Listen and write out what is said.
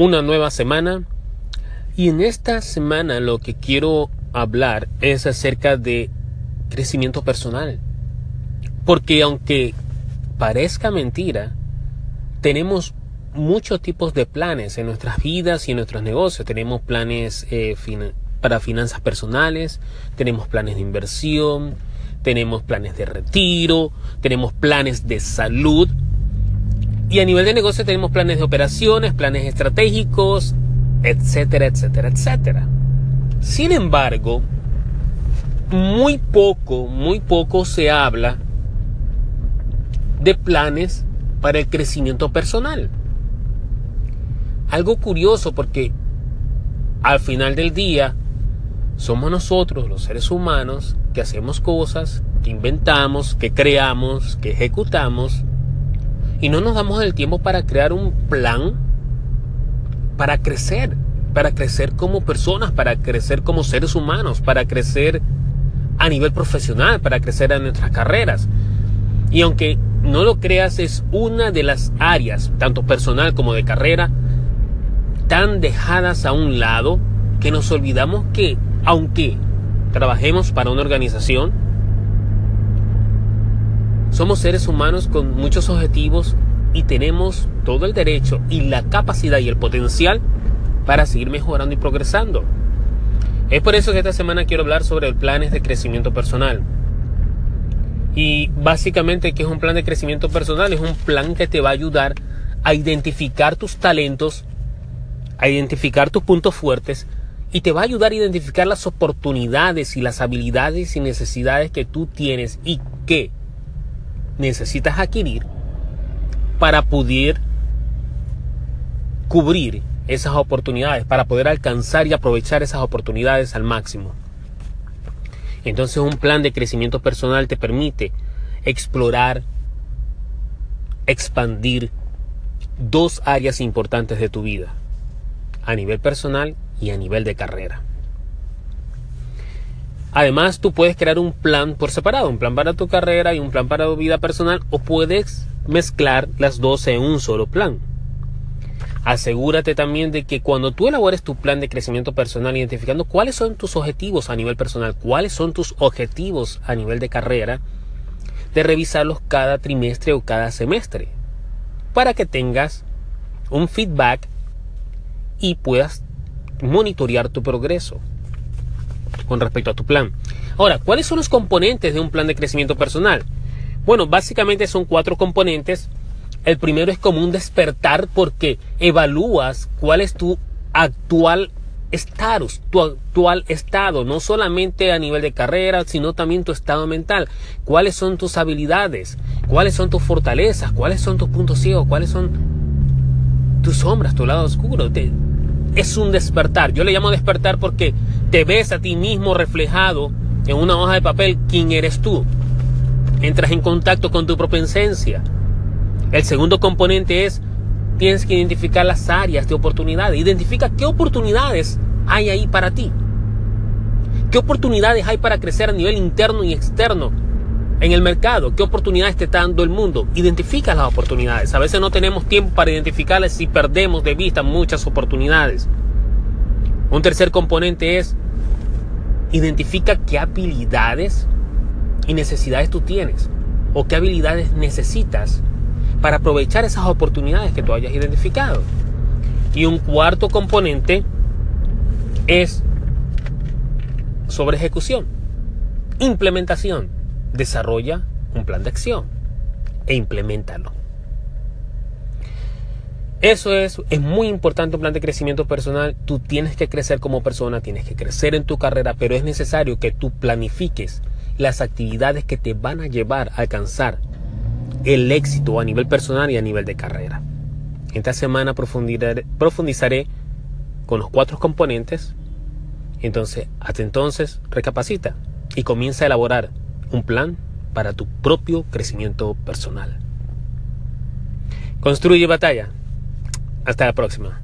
una nueva semana y en esta semana lo que quiero hablar es acerca de crecimiento personal. Porque aunque parezca mentira, tenemos muchos tipos de planes en nuestras vidas y en nuestros negocios. Tenemos planes eh, para finanzas personales, tenemos planes de inversión, tenemos planes de retiro, tenemos planes de salud, y a nivel de negocio tenemos planes de operaciones, planes estratégicos, etcétera, etcétera, etcétera. Sin embargo, muy poco, muy poco se habla de planes para el crecimiento personal. Algo curioso porque al final del día somos nosotros, los seres humanos, que hacemos cosas, que inventamos, que creamos, que ejecutamos y no nos damos el tiempo para crear un plan para crecer, para crecer como personas, para crecer como seres humanos, para crecer a nivel profesional, para crecer en nuestras carreras. Y aunque no lo creas, es una de las áreas, tanto personal como de carrera, tan dejadas a un lado que nos olvidamos que, aunque trabajemos para una organización, somos seres humanos con muchos objetivos y tenemos todo el derecho y la capacidad y el potencial para seguir mejorando y progresando. Es por eso que esta semana quiero hablar sobre planes de crecimiento personal. Y básicamente, ¿qué es un plan de crecimiento personal? Es un plan que te va a ayudar a identificar tus talentos, a identificar tus puntos fuertes y te va a ayudar a identificar las oportunidades y las habilidades y necesidades que tú tienes y que necesitas adquirir para poder cubrir esas oportunidades, para poder alcanzar y aprovechar esas oportunidades al máximo. Entonces un plan de crecimiento personal te permite explorar, expandir dos áreas importantes de tu vida, a nivel personal y a nivel de carrera. Además, tú puedes crear un plan por separado, un plan para tu carrera y un plan para tu vida personal, o puedes mezclar las dos en un solo plan. Asegúrate también de que cuando tú elabores tu plan de crecimiento personal, identificando cuáles son tus objetivos a nivel personal, cuáles son tus objetivos a nivel de carrera, de revisarlos cada trimestre o cada semestre, para que tengas un feedback y puedas monitorear tu progreso con respecto a tu plan. Ahora, ¿cuáles son los componentes de un plan de crecimiento personal? Bueno, básicamente son cuatro componentes. El primero es como un despertar porque evalúas cuál es tu actual estatus, tu actual estado, no solamente a nivel de carrera, sino también tu estado mental. ¿Cuáles son tus habilidades? ¿Cuáles son tus fortalezas? ¿Cuáles son tus puntos ciegos? ¿Cuáles son tus sombras, tu lado oscuro? Te, es un despertar. Yo le llamo despertar porque te ves a ti mismo reflejado en una hoja de papel quién eres tú. Entras en contacto con tu propia esencia. El segundo componente es tienes que identificar las áreas de oportunidades. Identifica qué oportunidades hay ahí para ti. ¿Qué oportunidades hay para crecer a nivel interno y externo en el mercado? ¿Qué oportunidades te está dando el mundo? Identifica las oportunidades. A veces no tenemos tiempo para identificarlas y perdemos de vista muchas oportunidades. Un tercer componente es identifica qué habilidades y necesidades tú tienes o qué habilidades necesitas para aprovechar esas oportunidades que tú hayas identificado. Y un cuarto componente es sobre ejecución, implementación. Desarrolla un plan de acción e implementalo. Eso es, es muy importante un plan de crecimiento personal. Tú tienes que crecer como persona, tienes que crecer en tu carrera, pero es necesario que tú planifiques las actividades que te van a llevar a alcanzar el éxito a nivel personal y a nivel de carrera. Esta semana profundizaré, con los cuatro componentes. Entonces, hasta entonces, recapacita y comienza a elaborar un plan para tu propio crecimiento personal. Construye batalla hasta la próxima.